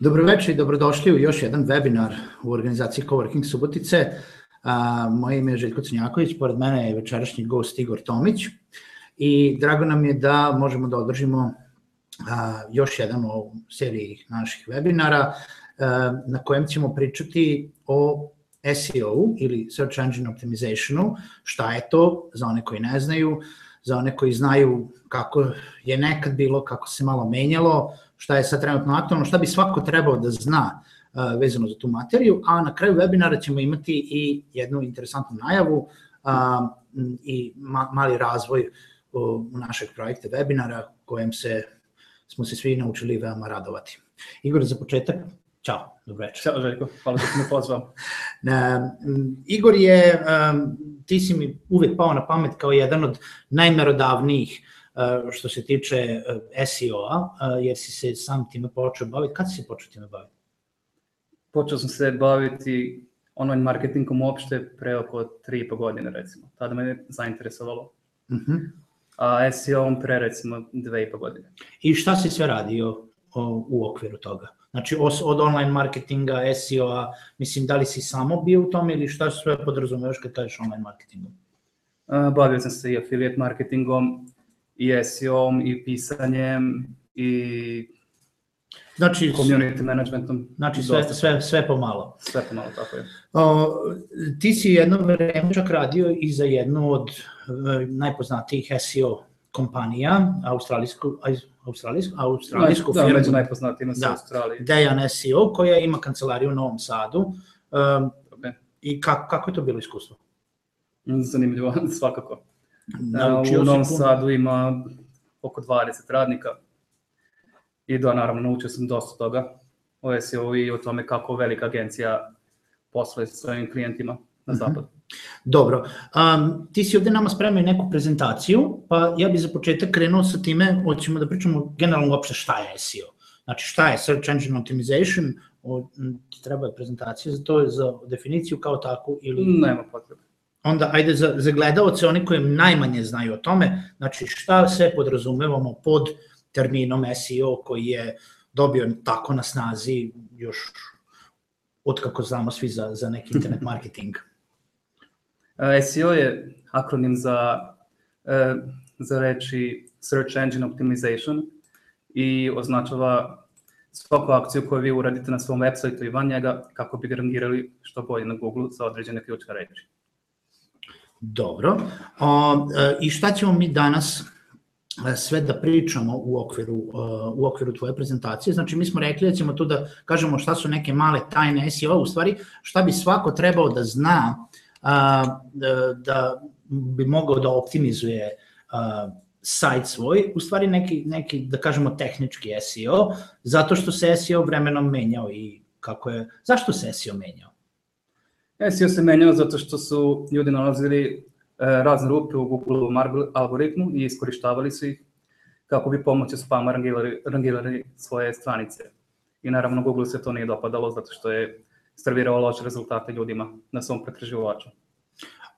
Dobroveče i dobrodošli u još jedan webinar u organizaciji Coworking Subotice. Moje ime je Željko Crnjaković, pored mene je večerašnji gost Igor Tomić i drago nam je da možemo da održimo još jedan u seriji naših webinara na kojem ćemo pričati o SEO ili Search Engine Optimizationu, šta je to za one koji ne znaju, za one koji znaju kako je nekad bilo, kako se malo menjalo, šta je sad trenutno aktualno, šta bi svako trebao da zna uh, vezano za tu materiju, a na kraju webinara ćemo imati i jednu interesantnu najavu i ma, mali razvoj u našeg projekta webinara kojem se smo se svi naučili veoma radovati. Igor, za početak, Ćao, dobro večer. Ćao Željko, hvala što si me pozvao. Igor je, um, ti si mi uvek pao na pamet kao jedan od najmerodavnijih uh, što se tiče uh, SEO-a, uh, jer si se sam time počeo baviti. Kad si se počeo time baviti? Počeo sam se baviti online marketingom uopšte pre oko 3,5 godine recimo. Tada me je zainteresovalo. Uh mhm. -huh. A SEO-om pre recimo 2,5 godine. I šta si sve radio u okviru toga? Znači od online marketinga, SEO-a, mislim da li si samo bio u tome ili šta sve podrazumevaš kad kažeš online marketingom? Bavio sam se i affiliate marketingom, i SEO-om, i pisanjem, i Znači, community managementom. Znači sve, sve, sve pomalo. Sve pomalo, tako je. O, ti si jedno vreme čak radio i za jednu od e, najpoznatijih SEO kompanija, australijsku, australijsku, australijsku da, firmu. Da, među najpoznatijima da, Australiji. Dejan SEO, koja ima kancelariju u Novom Sadu. Um, okay. I kako, kako je to bilo iskustvo? Zanimljivo, svakako. Naučio u Novom puno. Sadu ima oko 20 radnika. I da, naravno, naučio sam dosta toga o SEO i o tome kako velika agencija posluje sa svojim klijentima na mhm. zapadu. Dobro, um, ti si ovde nama spremio neku prezentaciju, pa ja bih za početak krenuo sa time, hoćemo da pričamo generalno uopšte šta je SEO. Znači šta je Search Engine Optimization, o, treba je prezentacija za to, za definiciju kao takvu ili... Nema potrebe. Onda, ajde, za, za gledalce, oni koji najmanje znaju o tome, znači šta sve podrazumevamo pod terminom SEO koji je dobio tako na snazi još od kako znamo svi za, za neki internet marketing. Eh, SEO je akronim za, eh, za reči Search Engine Optimization i označava svaku akciju koju vi uradite na svom web sajtu i van njega kako bi rangirali što bolje na Google za određene ključne reči. Dobro. O, eh, I šta ćemo mi danas sve da pričamo u okviru, u okviru tvoje prezentacije. Znači, mi smo rekli da ćemo tu da kažemo šta su neke male tajne SEO, u stvari šta bi svako trebao da zna a, da, da bi mogao da optimizuje a, sajt svoj, u stvari neki, neki, da kažemo, tehnički SEO, zato što se SEO vremenom menjao i kako je, zašto se SEO menjao? SEO se menjao zato što su ljudi nalazili e, razne rupe u Google algoritmu i iskorištavali su ih kako bi pomoću spama rangirali, rangirali svoje stranice. I naravno Google se to nije dopadalo zato što je servirao loše rezultate ljudima na svom pretraživaču.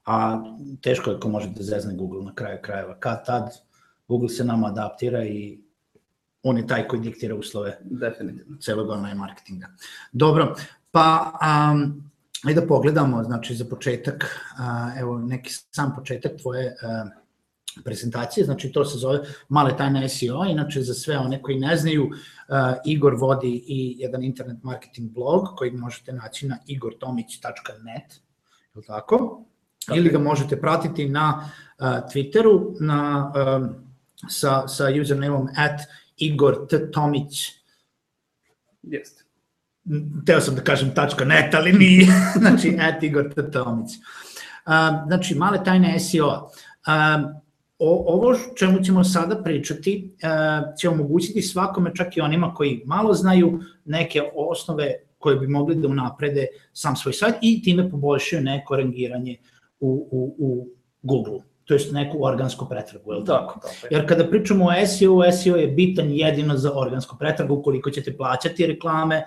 A teško je ko može da zezne Google na kraju krajeva. Kad tad Google se nama adaptira i on je taj koji diktira uslove Definitivno. celog online marketinga. Dobro, pa um, ajde da pogledamo, znači za početak, uh, evo neki sam početak tvoje uh, prezentacije, znači to se zove Male tajne SEO, inače za sve one koji ne znaju, uh, Igor vodi i jedan internet marketing blog koji možete naći na igortomić.net, je li tako? Tako. Ili ga možete pratiti na uh, Twitteru na, um, sa, sa usernameom at Igor T. Tomić. Jeste. Teo sam da kažem tačka net, ali nije. znači, at Igor T. Tomić. Uh, znači, male tajne SEO. Uh, o, ovo čemu ćemo sada pričati uh, će omogućiti svakome, čak i onima koji malo znaju neke osnove koje bi mogli da unaprede sam svoj sajt i time poboljšaju neko rangiranje u, u, u Google to jest neku organsku pretragu, je li tako? tako? Jer kada pričamo o SEO, SEO je bitan jedino za organsku pretragu, ukoliko ćete plaćati reklame,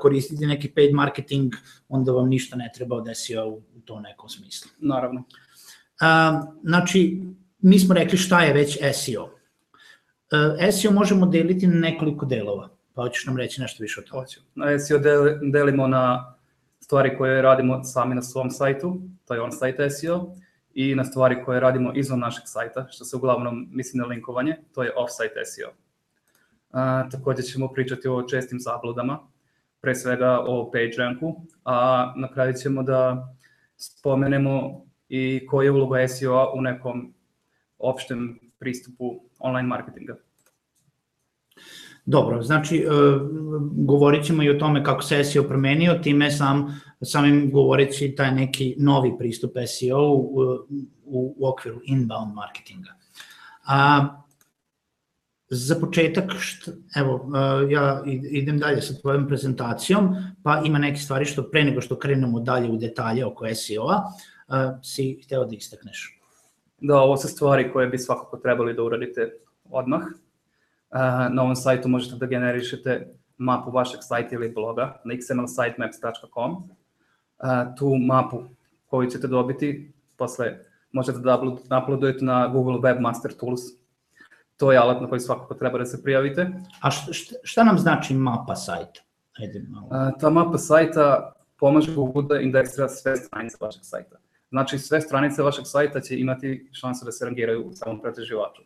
koristiti neki paid marketing, onda vam ništa ne treba od SEO u to nekom smislu. Naravno. Znači, mi smo rekli šta je već SEO. SEO možemo deliti na nekoliko delova. pa hoćeš nam reći nešto više o tome. Hoću. Na SEO del, delimo na stvari koje radimo sami na svom sajtu, to je on-site SEO, i na stvari koje radimo izvan našeg sajta, što se uglavnom misli na linkovanje, to je off-site SEO. A, takođe ćemo pričati o čestim zabludama, pre svega o page ranku, a na kraju ćemo da spomenemo i koja je uloga SEO-a u nekom opštem pristupu online marketinga. Dobro, znači e, govorit ćemo i o tome kako se SEO promenio, time sam, samim govoreći taj neki novi pristup SEO u, u, u okviru inbound marketinga. A, za početak, št, evo, e, ja idem dalje sa tvojom prezentacijom, pa ima neke stvari što pre nego što krenemo dalje u detalje oko SEO-a, e, si hteo da istakneš. Da, ovo su stvari koje bi svakako trebali da uradite odmah na ovom sajtu možete da generišete mapu vašeg sajta ili bloga na xmlsitemaps.com. Tu mapu koju ćete dobiti, posle možete da uploadujete na Google Webmaster Tools. To je alat na koji svakako treba da se prijavite. A šta, šta nam znači mapa sajta? Ajde malo. Ta mapa sajta pomaže Google da indeksira sve stranice vašeg sajta. Znači sve stranice vašeg sajta će imati šansu da se rangiraju u samom pretraživaču.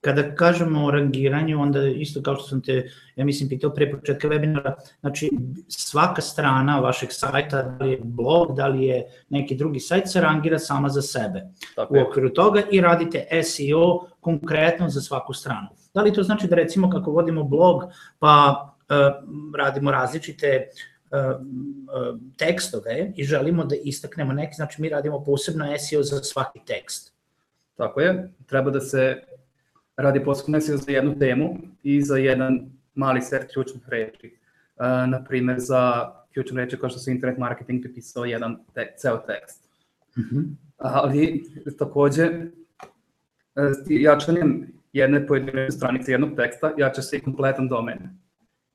Kada kažemo o rangiranju, onda isto kao što sam te, ja mislim, pitao pre početka webinara, znači svaka strana vašeg sajta, da li je blog, da li je neki drugi sajt, se rangira sama za sebe Tako u okviru toga i radite SEO konkretno za svaku stranu. Da li to znači da recimo kako vodimo blog, pa uh, radimo različite tekstove i želimo da istaknemo neki, znači mi radimo posebno SEO za svaki tekst. Tako je, treba da se radi posebno SEO za jednu temu i za jedan mali set ključnih reči. Uh, na primer, za ključne reči kao što su internet marketing pripisao jedan te, ceo tekst. Mm -hmm. Ali takođe, e, jačanjem jedne pojedine stranice jednog teksta jača se i kompletan domen.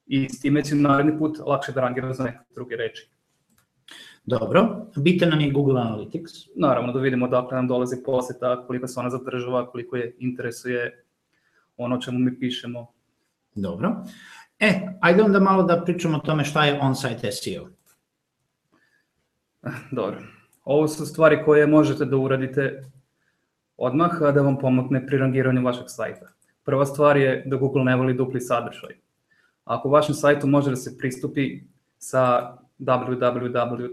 I s time će naredni put lakše da rangira za neke druge reči. Dobro, bitan nam je Google Analytics. Naravno, da vidimo dakle nam dolazi poseta, koliko se ona zadržava, koliko je interesuje ono čemu mi pišemo. Dobro. E, ajde onda malo da pričamo o tome šta je on-site SEO. Dobro. Ovo su stvari koje možete da uradite odmah da vam pomogne pri rangiranju vašeg sajta. Prva stvar je da Google ne voli dupli sadržaj. Ako vašem sajtu može da se pristupi sa www.site.com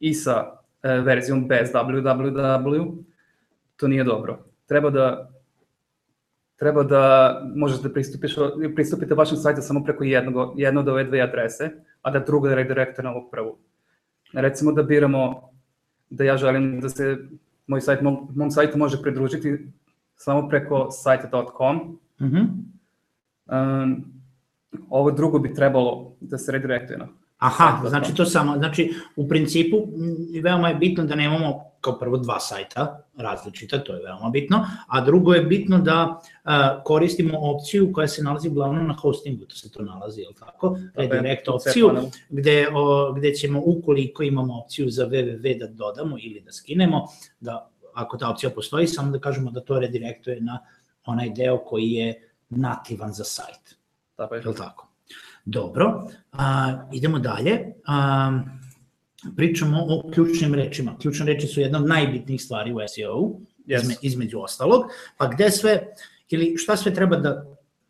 i sa e, verzijom bez www, to nije dobro. Treba da treba da možete da pristupiš, pristupite vašem sajtu samo preko jednog, jedno od ove dve adrese, a da drugo da redirekte na ovu prvu. Recimo da biramo da ja želim da se moj sajt, mom, mom sajtu može pridružiti samo preko sajta.com. Mm -hmm. Um, ovo drugo bi trebalo da se redirektuje na Aha, znači to samo, znači u principu veoma je bitno da nemamo kao prvo dva sajta različita, to je veoma bitno, a drugo je bitno da a, koristimo opciju koja se nalazi uglavnom na hostingu, to se to nalazi, je li tako? Redirect opciju, gde, o, gde ćemo ukoliko imamo opciju za www da dodamo ili da skinemo, da ako ta opcija postoji, samo da kažemo da to redirektuje na onaj deo koji je nativan za sajt. Tako je. Je li tako? Dobro, a, idemo dalje. A, pričamo o ključnim rečima. Ključne reči su jedna od najbitnijih stvari u SEO-u, yes. između ostalog. Pa gde sve, ili šta sve treba da,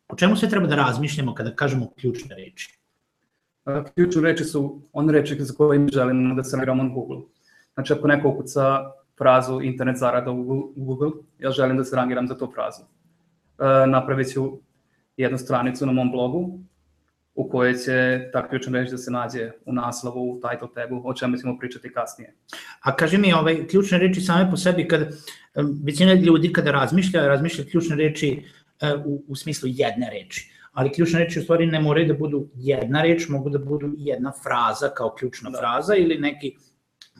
o čemu sve treba da razmišljamo kada kažemo ključne reči? Ključne reči su one reči za koje mi želimo da se nagramo na Google. Znači, ako neko ukuca frazu internet zarada u Google, ja želim da se rangiram za tu frazu. Napravit ću jednu stranicu na mom blogu u kojoj će ta ključna reč da se nađe u naslovu, u title tagu, o čemu ćemo pričati kasnije. A kaži mi, ovaj, ključne reči same po sebi, kad većina ljudi kada razmišlja, razmišlja ključne reči u, u smislu jedne reči. Ali ključne reči u stvari ne moraju da budu jedna reč, mogu da budu jedna fraza kao ključna da. fraza ili neki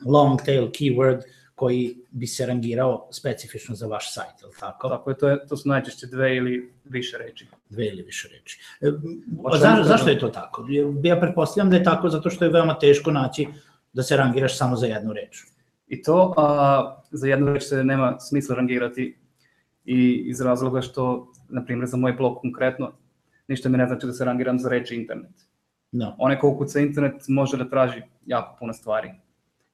long tail keyword koji bi se rangirao specifično za vaš sajt, je li tako? Tako je, to, je, to su najčešće dve ili više reči. Dve ili više reči. E, za, zašto je to tako? Ja pretpostavljam da je tako zato što je veoma teško naći da se rangiraš samo za jednu reč. I to a, za jednu reč se nema smisla rangirati i iz razloga što, na primjer, za moj blog konkretno, ništa mi ne znači da se rangiram za reč internet. Da. Onaj ko ukuca internet može da traži jako puno stvari.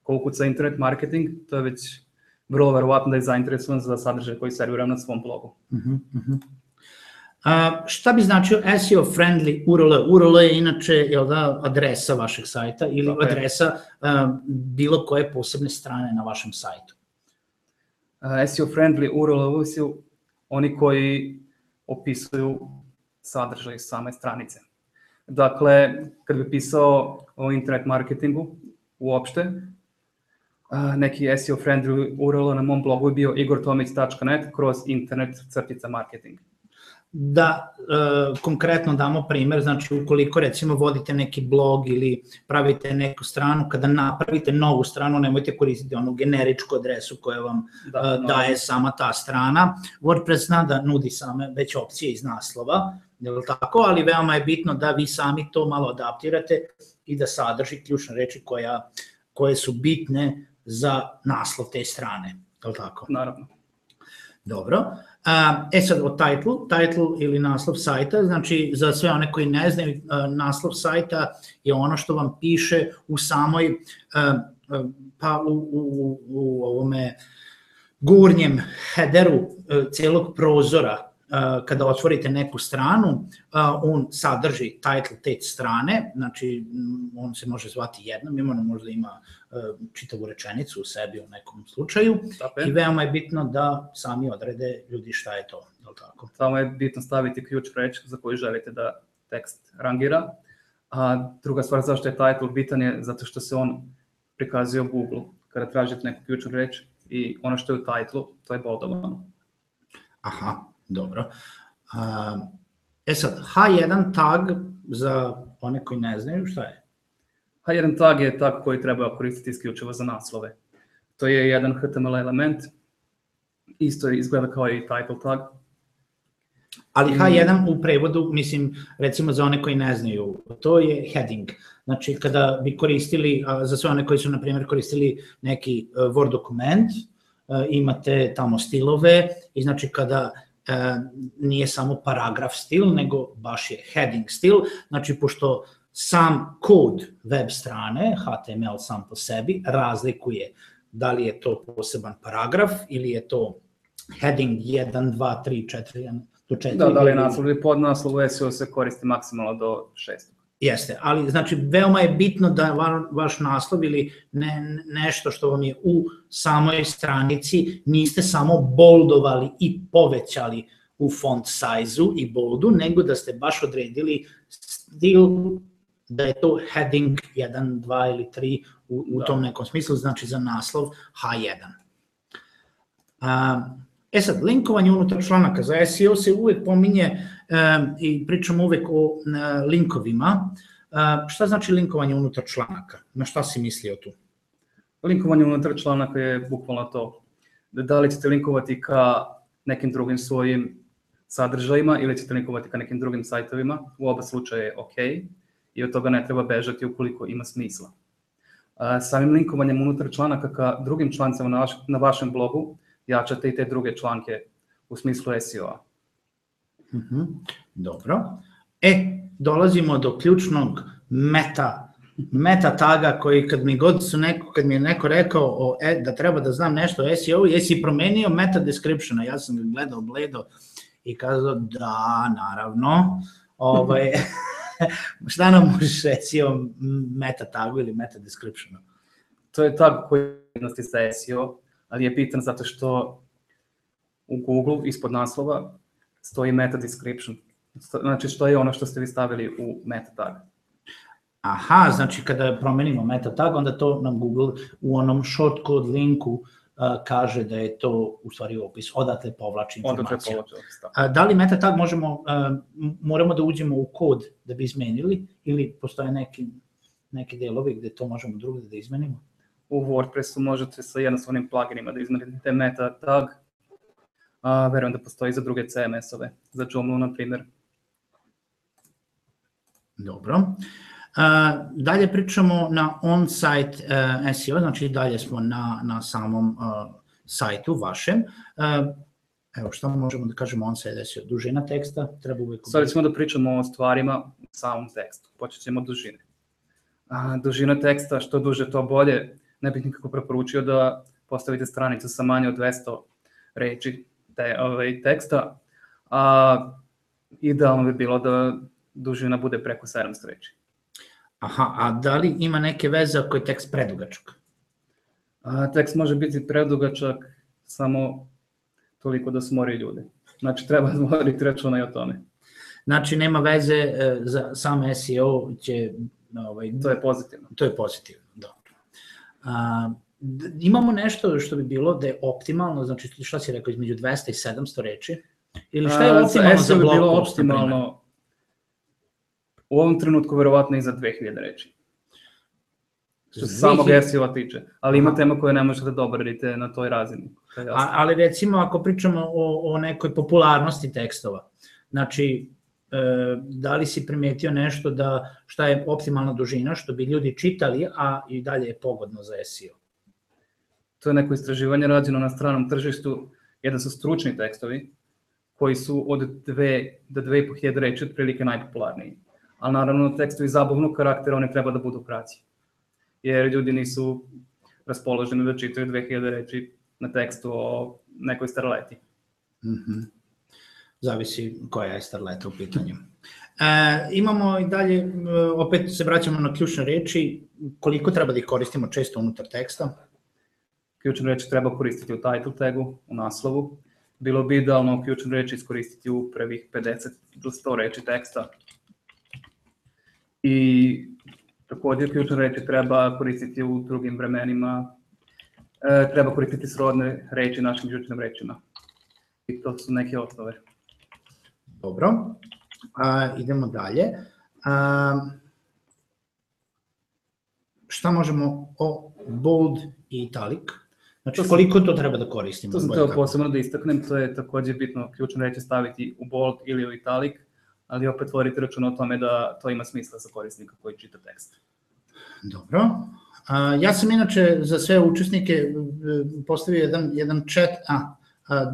Ko ukuca internet marketing, to je već vrlo verovatno da je zainteresovan za sadržaj koji serviram na svom blogu. Uh -huh, uh -huh. A, šta bi značio SEO friendly URL? URL je inače jel da, adresa vašeg sajta ili Tako je. adresa a, bilo koje posebne strane na vašem sajtu. Uh, SEO friendly URL su oni koji opisuju sadržaj same stranice. Dakle, kad bi pisao o internet marketingu uopšte, uh, neki SEO friendly URL na mom blogu je bio igortomić.net kroz internet crtica marketing. Da e, konkretno damo primer, znači ukoliko recimo vodite neki blog ili pravite neku stranu, kada napravite novu stranu nemojte koristiti onu generičku adresu koja vam Da, da, daje sama ta strana. WordPress zna da nudi same već opcije iz naslova, je li tako, ali veoma je bitno da vi sami to malo adaptirate i da sadrži ključne reči koja, koje su bitne za naslov te strane, je li tako? Naravno. Dobro. E sad o title, title ili naslov sajta, znači za sve one koji ne znaju, naslov sajta je ono što vam piše u samoj, pa u, u, u ovome gurnjem headeru celog prozora kada otvorite neku stranu, a, on sadrži title te strane, znači m, on se može zvati jednom imenom, možda ima a, čitavu rečenicu u sebi u nekom slučaju, Tako I veoma je bitno da sami odrede ljudi šta je to, je li tako? Samo je bitno staviti ključ reč za koju želite da tekst rangira. A druga stvar zašto je title bitan je zato što se on prikazuje u Google kada tražite neku ključnu reč i ono što je u titlu, to je boldovano. Aha, dobro. E sad, H1 tag za one koji ne znaju šta je? A jedan tag je tag koji treba koristiti isključivo za naslove. To je jedan HTML element, isto izgleda kao i title tag. Ali Mm. H1 u prevodu, mislim, recimo za one koji ne znaju, to je heading. Znači, kada bi koristili, za sve one koji su, na primjer, koristili neki e, Word dokument, e, imate tamo stilove i znači kada nije samo paragraf stil, nego baš je heading stil, znači pošto sam kod web strane, HTML sam po sebi, razlikuje da li je to poseban paragraf ili je to heading 1, 2, 3, 4, 1 do 4. Da, da li je naslov ili podnaslov, SEO se koristi maksimalno do 6. Jeste, ali znači veoma je bitno da va, vaš naslov ili ne, nešto što vam je u samoj stranici niste samo boldovali i povećali u font size-u i boldu, nego da ste baš odredili stil da je to heading 1, 2 ili 3 u, u Da. tom nekom smislu, znači za naslov H1. A, e sad, linkovanje unutar članaka. Za SEO se uvek pominje i pričamo uvek o linkovima. Šta znači linkovanje unutar članaka? Na šta si mislio tu? Linkovanje unutar članaka je bukvalno to. Da li ćete linkovati ka nekim drugim svojim sadržajima ili ćete linkovati ka nekim drugim sajtovima, u oba slučaja je ok i od toga ne treba bežati ukoliko ima smisla. Samim linkovanjem unutar članaka ka drugim člancima na, na vašem blogu jačate i te druge članke u smislu SEO-a. Mhm, Dobro. E, dolazimo do ključnog meta meta taga koji kad mi god su neko, kad mi je neko rekao o, e, da treba da znam nešto o SEO, jesi promenio meta descriptiona, ja sam ga gledao bledo i kazao da, naravno, ovaj, šta nam možeš reći o meta tagu ili meta descriptionu? To je tag koji je sa SEO, ali je bitan zato što u Google ispod naslova stoji meta description. Znači što je ono što ste vi stavili u meta tag. Aha, znači kada promenimo meta tag, onda to nam Google u onom shortcode linku uh, kaže da je to u stvari opis, odatle povlači informacija. položaj opis, da. Da li meta tag možemo, uh, moramo da uđemo u kod da bi izmenili ili postoje neki, neki delovi gde to možemo drugde da izmenimo? U WordPressu možete sa jednostavnim pluginima da izmenite meta tag. A, verujem da postoji za druge CMS-ove, za Joomla na primjer. Dobro. Uh, dalje pričamo na on-site uh, SEO, znači dalje smo na, na samom uh, sajtu vašem. Uh, Evo, šta možemo da kažemo, on se je desio? Dužina teksta, treba uvek... Sad ćemo da pričamo o stvarima u samom tekstu. Počet ćemo od dužine. A, dužina teksta, što duže to bolje, ne bih nikako preporučio da postavite stranicu sa manje od 200 reči te, ovaj, teksta, a idealno bi bilo da dužina bude preko 700 reči. Aha, a da li ima neke veze ako je tekst predugačak? A, tekst može biti predugačak samo toliko da smori ljude. Znači, treba voditi računa i o tome. Znači, nema veze e, za sam SEO će... Ovaj, To je pozitivno. To je pozitivno. A, imamo nešto što bi bilo da je optimalno, znači šta si rekao, između 200 i 700 reči? Ili šta je optimalno za, za blog bi bilo post, optimalno u ovom trenutku verovatno i za 2000 reči. Što se samog 2000 SEO-a tiče. Ali ima tema koje ne možete da obradite na toj razini. To. A, ali recimo ako pričamo o, o nekoj popularnosti tekstova, znači da li si primetio nešto da šta je optimalna dužina što bi ljudi čitali, a i dalje je pogodno za SEO? To je neko istraživanje rađeno na stranom tržištu. Jedan su stručni tekstovi koji su od 2 do 2.500 reči otprilike najpopularniji. Ali naravno tekstovi zabavnog karaktera oni treba da budu kraći. Jer ljudi nisu raspoloženi da čitaju 2000 reči na tekstu o nekoj starleti. Mhm. Zavisi koja je starleta u pitanju. E, imamo i dalje, e, opet se vraćamo na ključne reči, koliko treba da ih koristimo često unutar teksta? Ključne reči treba koristiti u title tagu, u naslovu. Bilo bi idealno ključne reči iskoristiti u prvih 50 do 100 reči teksta. I takođe ključne reči treba koristiti u drugim vremenima. E, treba koristiti srodne reči našim ključnim rečima. I to su neke osnove. Dobro, a, idemo dalje. A, šta možemo o bold i italic? Znači, To sam- koliko to treba da koristimo? To sam teo posebno da istaknem, to je takođe bitno ključne reči staviti u bold ili u italic, ali opet vodite računa o tome da to ima smisla za korisnika koji čita tekst. Dobro. A, ja sam inače za sve učesnike e, postavio jedan, jedan chat, a,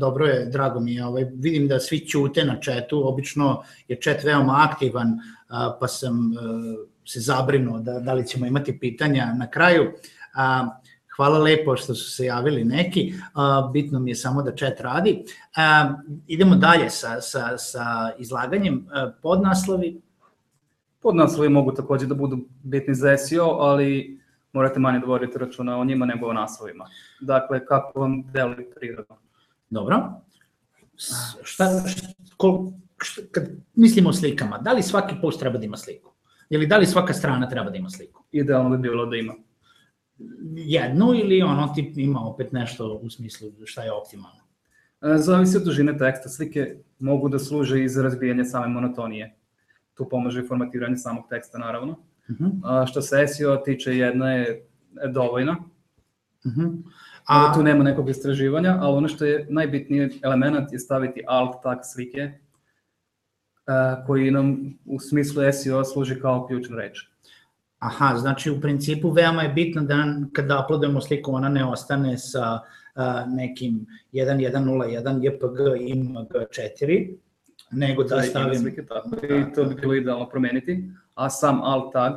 dobro je, drago mi je, ovaj, vidim da svi ćute na chatu, obično je chat veoma aktivan, pa sam a, se zabrinuo da, da li ćemo imati pitanja na kraju. Hvala lepo što su se javili neki, bitno mi je samo da chat radi. Idemo dalje sa, sa, sa izlaganjem, a, podnaslovi, Podnaslovi mogu takođe da budu bitni za SEO, ali morate manje da vodite računa o njima nego o naslovima. Dakle, kako vam deluje prirodno. Dobro. Šta, kol, šta, kad mislimo o slikama, da li svaki post treba da ima sliku? Ili da li svaka strana treba da ima sliku? Idealno bi bilo da ima. Jednu ili ono tip ima opet nešto u smislu šta je optimalno? E, Zavisi od dužine teksta. Slike mogu da služe i za razbijanje same monotonije. Tu pomaže i formatiranje samog teksta, naravno. Uh -huh. A što se SEO tiče, jedna je dovoljna. Uh -huh. A, tu nema nekog istraživanja, ali ono što je najbitniji element je staviti alt tag slike, a, koji nam u smislu SEO služi kao ključna reč. aha, znači u principu veoma je bitno da kada uploadujemo sliku ona ne ostane sa a, nekim 1101 JPG IMG4, nego da ima stavim... slike, tako, i to bi bilo idealno promeniti. A sam alt tag,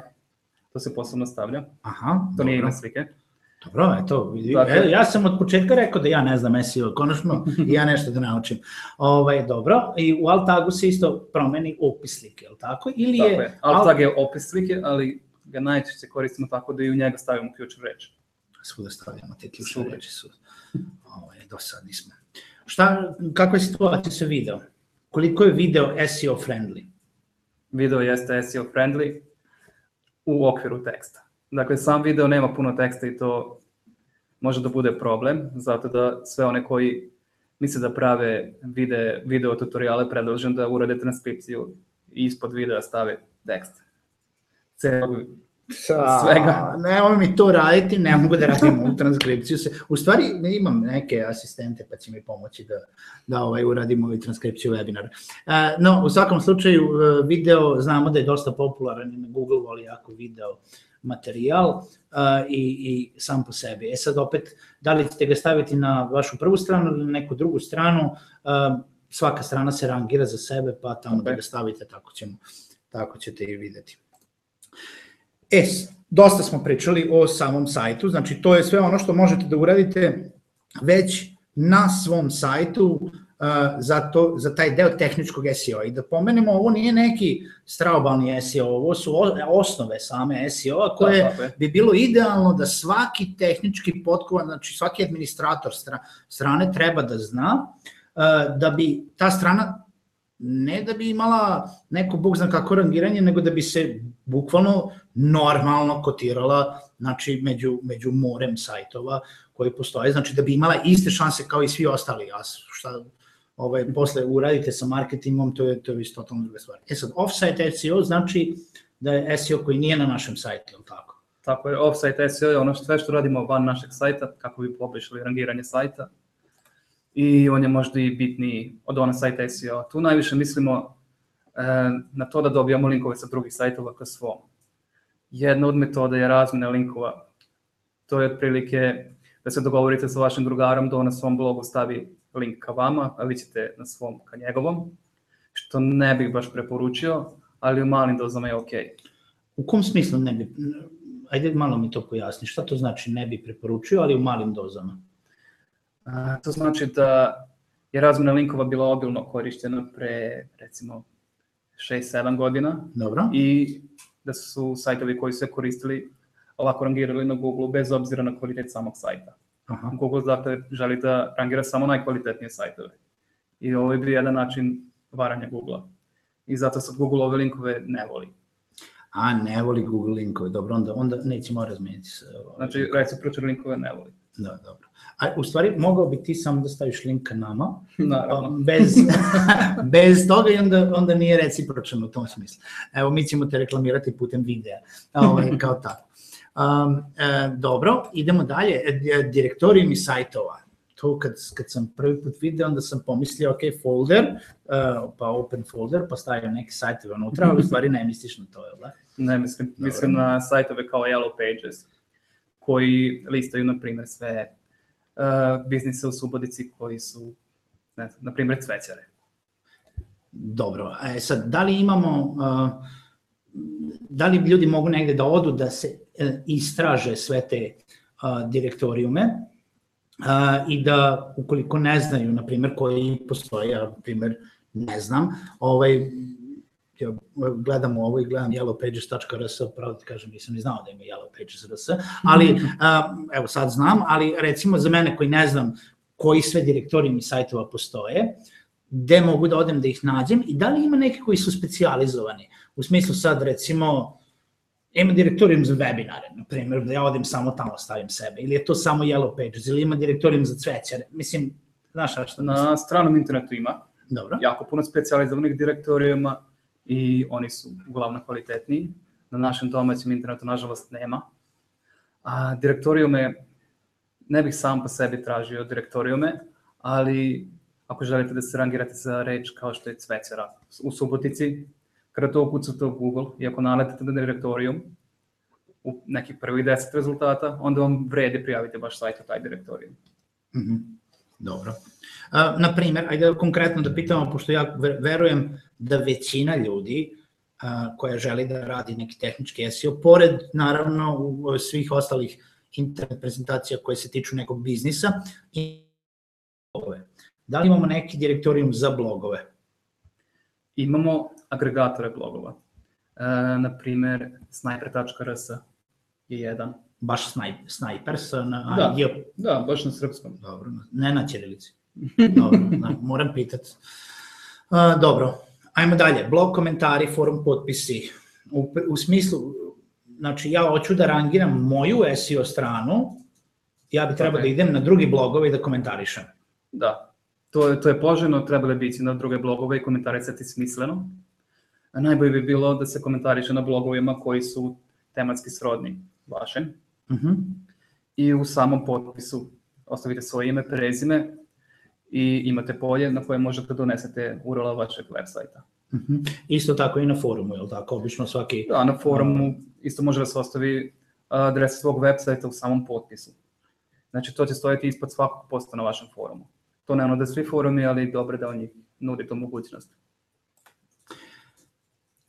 to se posebno stavlja, Aha, to nije dobro. ime slike. Dobro, eto, Dakle- ja sam od početka rekao da ja ne znam SEO, konačno i ja nešto da naučim. Ovaj, dobro, i u alt tagu se isto promeni opis slike, je li tako? Ili je, Tako je. Alt tag je opis slike, ali ga najčešće koristimo tako da i u njega stavimo ključnu reč. Svuda stavljamo te ključne reči su. Ovaj, dosadni smo. Šta, kakva je situacija sa video? Koliko je video SEO friendly? Video jeste SEO friendly u okviru teksta. Dakle, sam video nema puno teksta i to može da bude problem, zato da sve one koji misle da prave vide, video tutoriale predlažem da urade transkripciju i ispod videa stave tekst. Celog svega. Ne, mi to raditi, ne mogu da radim u transkripciju. Se, u stvari imam neke asistente pa će mi pomoći da, da ovaj, uradimo ovaj transkripciju webinara. E, no, u svakom slučaju e, video znamo da je dosta popularan i na Google voli jako video materijal i, i sam po sebi. E sad opet, da li ćete ga staviti na vašu prvu stranu ili na neku drugu stranu, svaka strana se rangira za sebe, pa tamo okay. da ga stavite, tako, ćemo, tako ćete i videti. E, dosta smo pričali o samom sajtu, znači to je sve ono što možete da uradite već na svom sajtu za, to, za taj deo tehničkog SEO. I da pomenemo, ovo nije neki straobalni SEO, ovo su osnove same SEO-a koje da, bi bilo idealno da svaki tehnički potkovan, znači svaki administrator strane treba da zna da bi ta strana ne da bi imala neko bog zna kako rangiranje, nego da bi se bukvalno normalno kotirala znači među, među morem sajtova koji postoje, znači da bi imala iste šanse kao i svi ostali, a šta ovaj, posle uradite sa marketingom, to je, to je isto totalno druga stvar. E sad, offsite SEO znači da je SEO koji nije na našem sajtu, ili tako? Tako je, offsite SEO je ono sve što radimo van našeg sajta, kako bi poboljšali rangiranje sajta, i on je možda i bitniji od ona sajta SEO. Tu najviše mislimo e, na to da dobijamo linkove sa drugih sajtova ka svom. Jedna od metoda je razmena linkova. To je otprilike da se dogovorite sa vašim drugarom da on na svom blogu stavi link ka vama, a vi ćete na svom ka njegovom, što ne bih baš preporučio, ali u malim dozama je okej. Okay. U kom smislu ne bi, ajde malo mi to pojasni, šta to znači ne bi preporučio, ali u malim dozama? A, to znači da je razmena linkova bila obilno korištena pre, recimo, 6-7 godina. Dobro. I da su sajtovi koji su se koristili ovako rangirali na Google bez obzira na kvalitet samog sajta. Aha. Google dakle želi da rangira samo najkvalitetnije sajtove. I ovo je bio jedan način varanja Google-a. I zato sad Google ove linkove ne voli. A, ne voli Google linkove, dobro, onda, onda nećemo razmijeniti se. Znači, recipročne linkove ne voli. Da, dobro. A u stvari mogao bi ti samo da staviš link ka nama, Naravno. bez, bez toga i onda, onda nije recipročan u tom smislu. Evo, mi ćemo te reklamirati putem videa, ovaj, kao tako. Um, e, dobro, idemo dalje. E, direktorijum i sajtova. To kad, kad sam prvi put video, onda sam pomislio, ok, folder, uh, pa open folder, pa stavio neki sajtove unutra, ali u stvari ne misliš na to, jel da? Ne, mislim, mislim na sajtove kao Yellow Pages koji listaju, na primjer, sve uh, biznise u Subotici koji su, ne znam, na primjer, cvećare. Dobro, e sad, da li imamo, uh, da li ljudi mogu negde da odu da se uh, istraže sve te uh, direktorijume uh, i da, ukoliko ne znaju, na primjer, koji postoje, ja, na primjer, ne znam, ovaj, ja gledam ovo i gledam yellowpages.rs, pravo ti kažem, nisam ni znao da ima yellowpages.rs, ali evo sad znam, ali recimo za mene koji ne znam koji sve direktorijumi sajtova postoje, gde mogu da odem da ih nađem i da li ima neki koji su specializovani, u smislu sad recimo ima direktorijum za webinare, na primjer, da ja odem samo tamo stavim sebe, ili je to samo Yellow Pages, ili ima direktorijum za cvećare, mislim, znaš šta što Na stranom internetu ima Dobro. jako puno specializovanih direktorijuma, i oni su uglavnom kvalitetniji. Na našem domaćem internetu, nažalost, nema. A direktorijume, ne bih sam po sebi tražio direktorijume, ali ako želite da se rangirate za reč kao što je cvećara u Subotici, kada to ukucate u Google i ako naletite na direktorijum, u nekih prvih 10 rezultata, onda vam vredi prijaviti baš sajt u taj direktorijum. Mm -hmm. Dobro. Uh, na primer, ajde konkretno da pitamo, pošto ja verujem da većina ljudi uh, koja želi da radi neki tehnički SEO, pored naravno svih ostalih internet prezentacija koje se tiču nekog biznisa i blogove. Da li imamo neki direktorijum za blogove? Imamo agregatore blogova. E, na primer, sniper.rs je jedan. Baš snaj, snipers na da, da, baš na srpskom. Dobro, ne na ćirilici. Dobro, na, moram pitati. Uh, dobro, ajmo dalje. Blog komentari, forum potpisi. U, u smislu, znači ja hoću da rangiram moju SEO stranu, ja bi trebao okay. da idem na drugi blogove i da komentarišem. Da, to je, to je poželjno, trebali biti na druge blogove i komentarisati smisleno. A najbolje bi bilo da se komentariše na blogovima koji su tematski srodni vašem. Uh mhm. -huh. I u samom potpisu ostavite svoje ime, prezime i imate polje na koje možete da donesete URL vašeg web sajta. Uh mhm. -huh. Isto tako i na forumu, je li tako? Obično svaki... Da, na forumu isto može da se ostavi adres svog websajta u samom potpisu. Znači, to će stojati ispod svakog posta na vašem forumu. To ne ono da svi forumi, ali dobro da oni nudi tu mogućnost.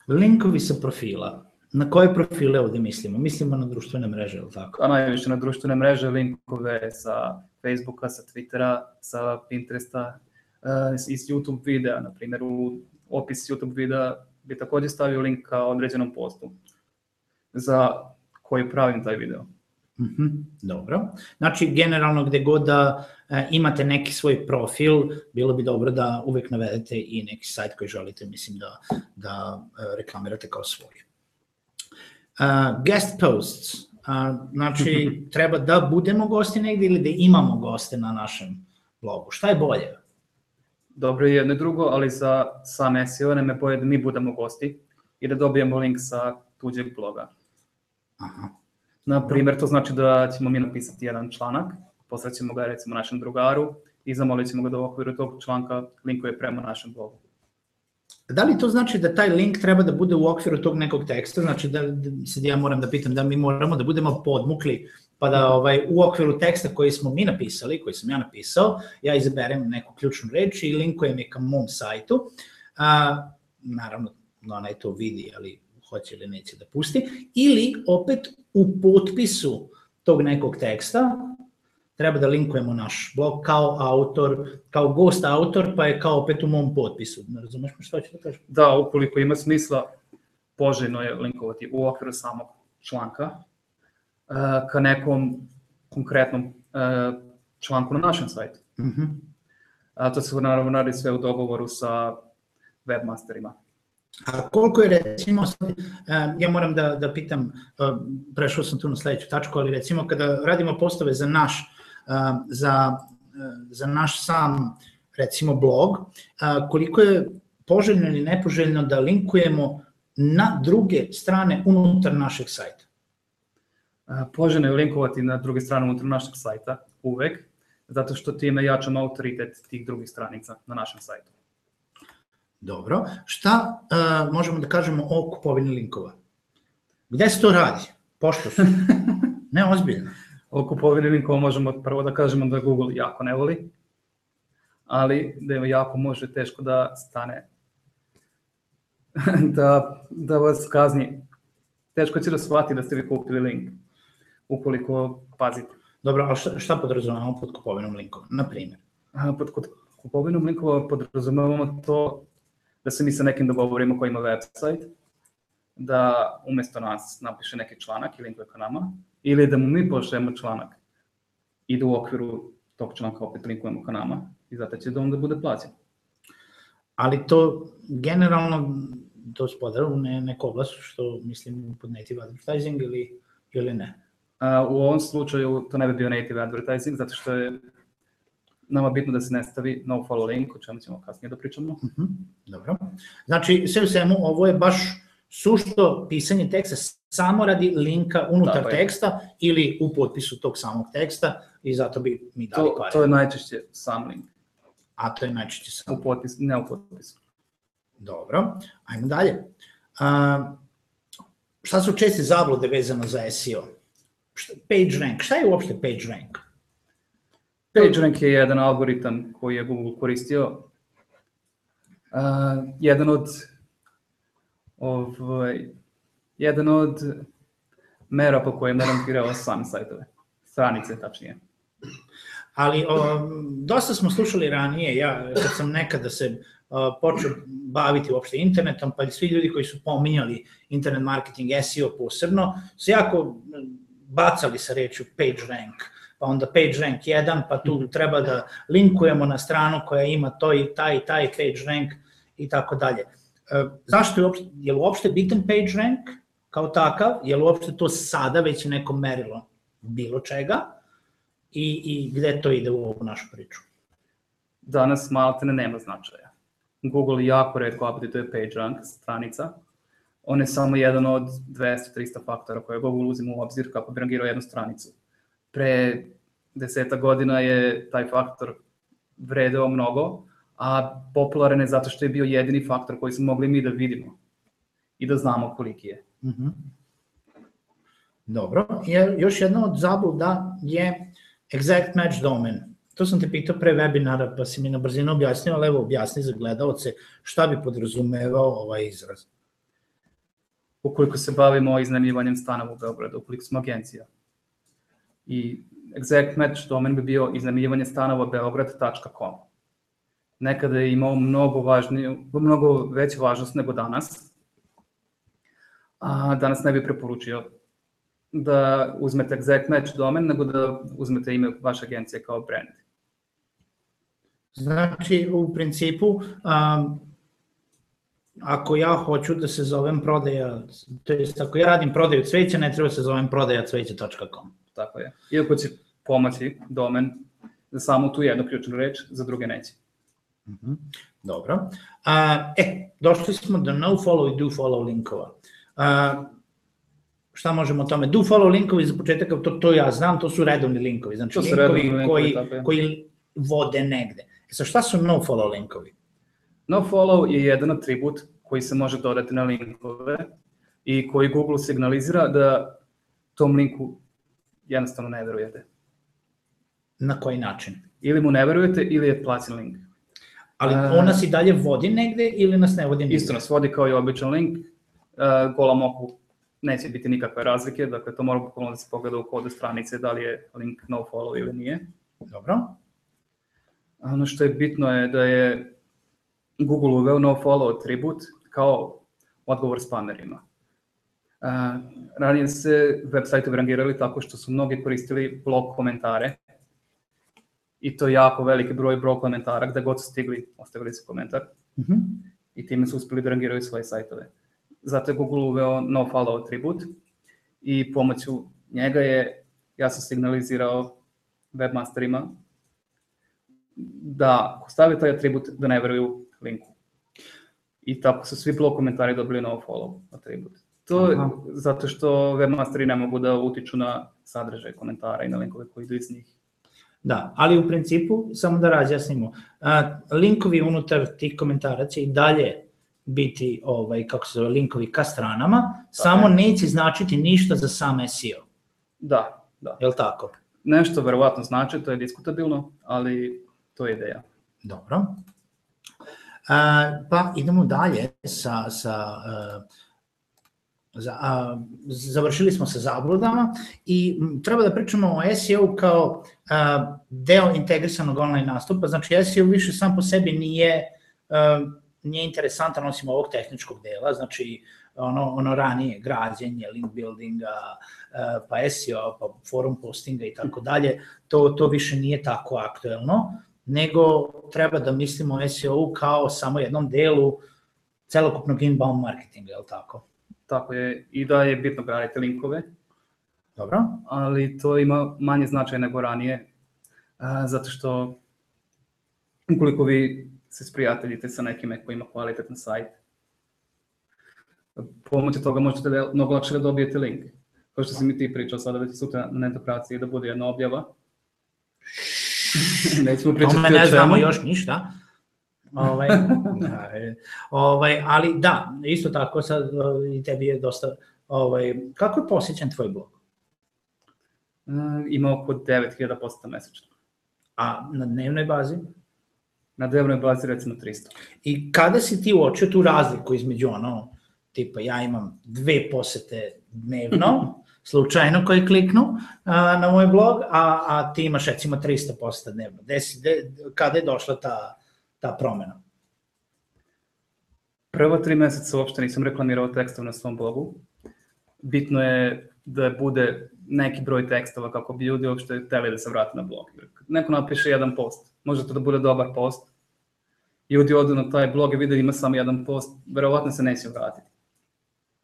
Linkovi sa profila. Na koje profile ovde mislimo? Mislimo na društvene mreže, ili tako? A najviše na društvene mreže, linkove sa Facebooka, sa Twittera, sa Pinteresta, uh, iz YouTube videa, na primjer u opis YouTube videa bi takođe stavio link ka određenom postu za koji pravim taj video. Mm -hmm, dobro. Znači, generalno gde god da e, imate neki svoj profil, bilo bi dobro da uvek navedete i neki sajt koji želite, mislim, da, da e, reklamirate kao svoj. Uh, guest posts, uh, znači, treba da budemo gosti negde ili da imamo goste na našem blogu. Šta je bolje? Dobro je jedno i drugo, ali za sam SEO nam je bolje da mi budemo gosti i da dobijemo link sa tuđeg bloga. Aha. Na primjer, to znači da ćemo mi napisati jedan članak, posrećemo ga recimo našem drugaru i zamolit ćemo ga da u okviru tog članka linkuje prema našem blogu. Da li to znači da taj link treba da bude u okviru tog nekog teksta, znači da, da sad ja moram da pitam da mi moramo da budemo podmukli pa da ovaj, u okviru teksta koji smo mi napisali, koji sam ja napisao, ja izaberem neku ključnu reč i linkujem je ka mom sajtu. A, naravno, onaj to vidi, ali hoće ili neće da pusti, ili opet u potpisu tog nekog teksta treba da linkujemo naš blog kao autor, kao gost autor, pa je kao opet u mom potpisu. Ne razumeš me što ću da kažem? Da, ukoliko ima smisla, poželjno je linkovati u okviru samog članka uh, ka nekom konkretnom uh, članku na našem sajtu. Mm -hmm. A to se naravno radi sve u dogovoru sa webmasterima. A koliko je recimo, ja moram da, da pitam, prešao sam tu na sledeću tačku, ali recimo kada radimo postave za naš, za, za naš sam recimo blog, koliko je poželjno ili nepoželjno da linkujemo na druge strane unutar našeg sajta? Poželjno je linkovati na druge strane unutar našeg sajta, uvek, zato što time jačamo autoritet tih drugih stranica na našem sajtu. Dobro. Šta uh, možemo da kažemo o kupovini linkova? Gde se to radi? Pošto su? Ne, ozbiljno. O kupovini linkova možemo prvo da kažemo da Google jako ne voli, ali da je jako može teško da stane da, da vas kazni. Teško će da shvati da ste vi kupili link, ukoliko pazite. Dobro, a šta, šta podrazumevamo pod kupovinom linkova, na primjer? Pod kupovinom linkova podrazumevamo to da se mi sa nekim dogovorimo koji ima website, da umesto nas napiše neki članak i linkuje ka nama, ili da mu mi pošljemo članak i da u okviru tog članka opet linkujemo ka nama i zato će da onda bude plaćen. Ali to generalno to spada u ne, neku oblast što mislim pod native advertising ili, ili ne? A, u ovom slučaju to ne bi bio native advertising zato što je nama bitno da se ne stavi no follow link, o čemu ćemo kasnije da pričamo. Uh mhm, -huh. Dobro. Znači, sve u svemu, ovo je baš sušto pisanje teksta samo radi linka unutar da, teksta ili u potpisu tog samog teksta i zato bi mi dali to, pare. To je najčešće sam link. A to je najčešće sam. U potpis, ne u potpisu. Dobro, ajmo dalje. A, šta su česte zablude vezano za SEO? Page rank, šta je uopšte page rank? PageRank je jedan algoritam koji je Google koristio. Uh, jedan od ovaj, jedan od mera po kojem ne rankirao sami sajtove, stranice tačnije. Ali o, dosta smo slušali ranije, ja kad sam nekada se o, počeo baviti uopšte internetom, pa svi ljudi koji su pominjali internet marketing, SEO posebno, su jako bacali sa rečju PageRank pa onda page rank 1, pa tu mhm. treba da linkujemo na stranu koja ima to i taj i taj page rank i tako dalje. E, zašto je uopšte, je li uopšte bitan page rank kao takav, je li uopšte to sada već neko merilo bilo čega i, i gde to ide u ovu našu priču? Danas maltene nema značaja. Google jako redko page rank stranica, on je samo jedan od 200-300 faktora koje Google uzima u obzir kako bi rangirao jednu stranicu pre deseta godina je taj faktor vredeo mnogo, a popularan je zato što je bio jedini faktor koji smo mogli mi da vidimo i da znamo koliki je. Uh -huh. Dobro, je, još jedna od zabluda je exact match domen. To sam te pitao pre webinara, pa si mi na brzinu objasnio, ali evo objasni za gledalce šta bi podrazumevao ovaj izraz. Ukoliko se bavimo iznajmljivanjem stanova u Beogradu, ukoliko smo agencija. I exact match domen bi bio iznajmljivanje stanova beograd.com. Nekada je imao mnogo, važniju, mnogo veću važnost nego danas, a danas ne bi preporučio da uzmete exact match domen, nego da uzmete ime vaše agencije kao brand. Znači, u principu, um, ako ja hoću da se zovem prodaja, to jest ako ja radim prodaju cveća, ne treba da se zovem prodaja cveća.com. Tako je. Iako će pomoći domen za samo tu jednu ključnu reč, za druge neće. Mhm. -huh. Dobro. A, e, došli smo do no follow i do follow linkova. A, šta možemo o tome? Do follow linkovi za početak, to, to ja znam, to su redovni linkovi, znači linkovi, linkovi koji, koji vode negde. E sa šta su no follow linkovi? No follow je jedan atribut koji se može dodati na linkove i koji Google signalizira da tom linku jednostavno ne verujete. Na koji način? Ili mu ne verujete ili je placen link. Ali on nas i dalje vodi negde ili nas ne vodi negde? Isto nas vodi kao i običan link. Uh, golom oku neće biti nikakve razlike, dakle to mora bukvalno da se pogleda u kodu stranice da li je link no follow ili nije. Dobro. Ono što je bitno je da je Google uveo no follow atribut kao odgovor spamerima. Uh, ranije se web sajtovi rangirali tako što su mnogi koristili blog komentare i to je jako veliki broj blog komentara, gde god su stigli, ostavili su komentar mhm. -huh. i time su uspeli da rangiraju svoje sajtove. Zato je Google uveo no follow atribut i pomoću njega je, ja sam signalizirao webmasterima da ako stave taj atribut da ne veruju linku. I tako su svi blog komentari dobili no follow atribut. To je zato što webmasteri ne mogu da utiču na sadržaj komentara i na linkove koji idu iz njih. Da, ali u principu, samo da razjasnimo, a, linkovi unutar tih komentara će i dalje biti, ovaj, kako se zove, linkovi ka stranama, da, samo ne. neće značiti ništa za sam SEO. Da, da. Je li tako? Nešto verovatno znači, to je diskutabilno, ali to je ideja. Dobro. A, pa idemo dalje sa, sa uh, za, a, završili smo sa zabludama i treba da pričamo o SEO kao a, deo integrisanog online nastupa, znači SEO više sam po sebi nije a, nije interesantan osim ovog tehničkog dela, znači ono, ono ranije građenje, link buildinga, pa SEO, pa forum postinga i tako dalje, to, to više nije tako aktuelno, nego treba da mislimo o SEO kao samo jednom delu celokupnog inbound marketinga, je li tako? Tako je, i da je bitno graditi linkove. Dobro. Ali to ima manje značaj nego ranije, zato što ukoliko vi se sprijateljite sa nekime koji ima kvalitetan sajt, pomoću toga možete da mnogo lakše da dobijete link. Kao što si mi ti pričao sada već sutra na netokraciji da bude jedna objava. Nećemo pričati o čemu. ne znamo još ništa. Ovaj, e, ovaj, ali da, isto tako sad i tebi je dosta, ovaj, kako je posjećan tvoj blog? Uh, ima oko 9000 poseta mesečno. A na dnevnoj bazi? Na dnevnoj bazi recimo 300. I kada si ti uočio tu razliku između ono, tipa ja imam dve posete dnevno, slučajno koji kliknu a, na moj blog, a, a ti imaš recimo 300 poseta dnevno. Desi, de, kada je došla ta, ta promena? Prvo tri meseca uopšte nisam reklamirao tekstov na svom blogu. Bitno je da bude neki broj tekstova kako bi ljudi uopšte hteli da se vrate na blog. Neko napiše jedan post, može to da bude dobar post, ljudi odu na taj blog i vide da ima samo jedan post, verovatno se neće vratiti.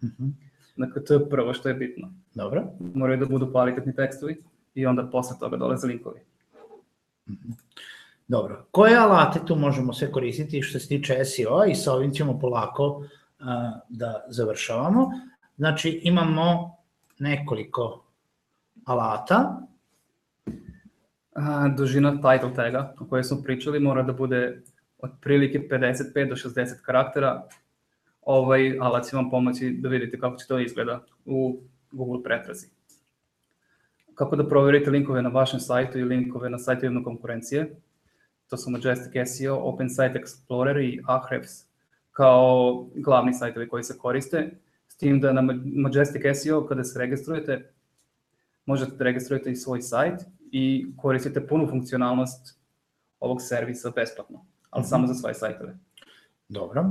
Mm -hmm. Dakle, to je prvo što je bitno. Dobro. Moraju da budu kvalitetni tekstovi i onda posle toga dolaze linkovi. Mm -hmm. Dobro. Koje alate tu možemo sve koristiti što se tiče SEO i sa ovim ćemo polako da završavamo. Znači, imamo nekoliko alata. A, dužina title taga o kojoj smo pričali mora da bude otprilike 55 do 60 karaktera. Ovaj alat će vam pomoći da vidite kako će to izgleda u Google pretrazi. Kako da proverite linkove na vašem sajtu i linkove na sajtu jedne konkurencije. To su Majestic SEO, Open Site Explorer i Ahrefs kao glavni sajtovi koji se koriste. S tim da na Majestic SEO kada se registrujete, možete da registrujete i svoj sajt i koristite punu funkcionalnost ovog servisa besplatno, ali mm -hmm. samo za svoje sajtove. Dobro.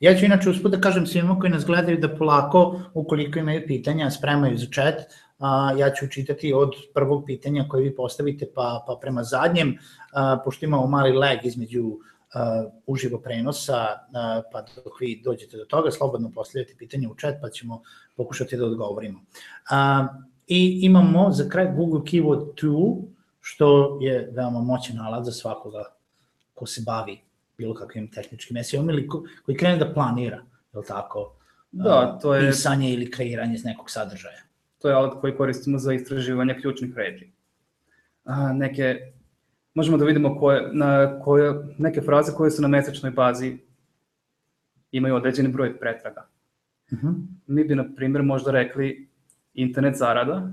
Ja ću inače uspud da kažem svima koji nas gledaju da polako, ukoliko imaju pitanja, spremaju za chat. A, ja ću čitati od prvog pitanja koje vi postavite pa, pa prema zadnjem, a, pošto imamo mali lag između uh, uživo prenosa, uh, pa dok vi dođete do toga, slobodno postavljate pitanje u chat, pa ćemo pokušati da odgovorimo. Uh, I imamo za kraj Google Keyword 2, što je veoma moćan alat za svakoga ko se bavi bilo kakvim tehničkim SEO ili ko, koji krene da planira, je li tako? Da, to je... Pisanje ili kreiranje iz nekog sadržaja. To je alat koji koristimo za istraživanje ključnih reči. A, neke, možemo da vidimo koje, na koje, neke fraze koje su na mesečnoj bazi imaju određeni broj pretraga. Uh mhm. -huh. Mi bi, na primjer, možda rekli internet zarada,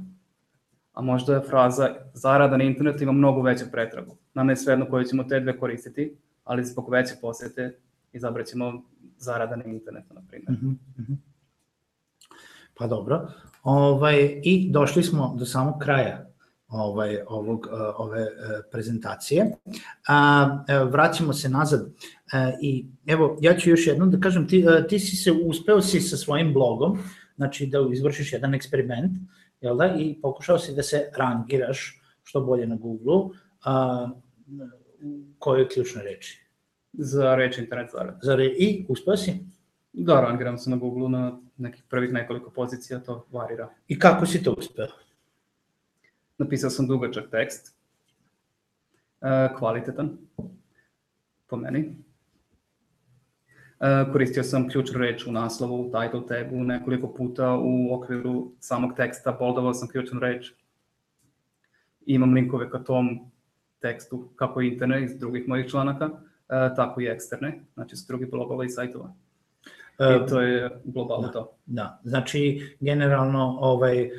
a možda je fraza zarada na internetu ima mnogo veću pretragu. Nama je svejedno koju ćemo te dve koristiti, ali zbog veće posete izabrat ćemo zarada na internetu, na primjer. Mm -hmm. Pa dobro. Ovaj, I došli smo do samog kraja ovaj, ovog, ove prezentacije. A, vraćamo se nazad a, i evo, ja ću još jednom da kažem, ti, ti si se uspeo si sa svojim blogom, znači da izvršiš jedan eksperiment, jel da, i pokušao si da se rangiraš što bolje na Google-u, a, koje ključne reči? Za reč internet zarad. Za re... I uspeo si? Da, rangiram se na Google na nekih prvih nekoliko pozicija, to varira. I kako si to uspeo? Napisao sam dugačak tekst, e, kvalitetan, po meni. E, koristio sam ključnu reč u naslovu, u title tagu, nekoliko puta u okviru samog teksta, boldovao sam ključnu reč. Imam linkove ka tom tekstu, kako internet iz drugih mojih članaka, e, tako i eksterne, znači s drugih blogova i sajtova. I e, to je globalno da, to. Da, znači generalno ovaj,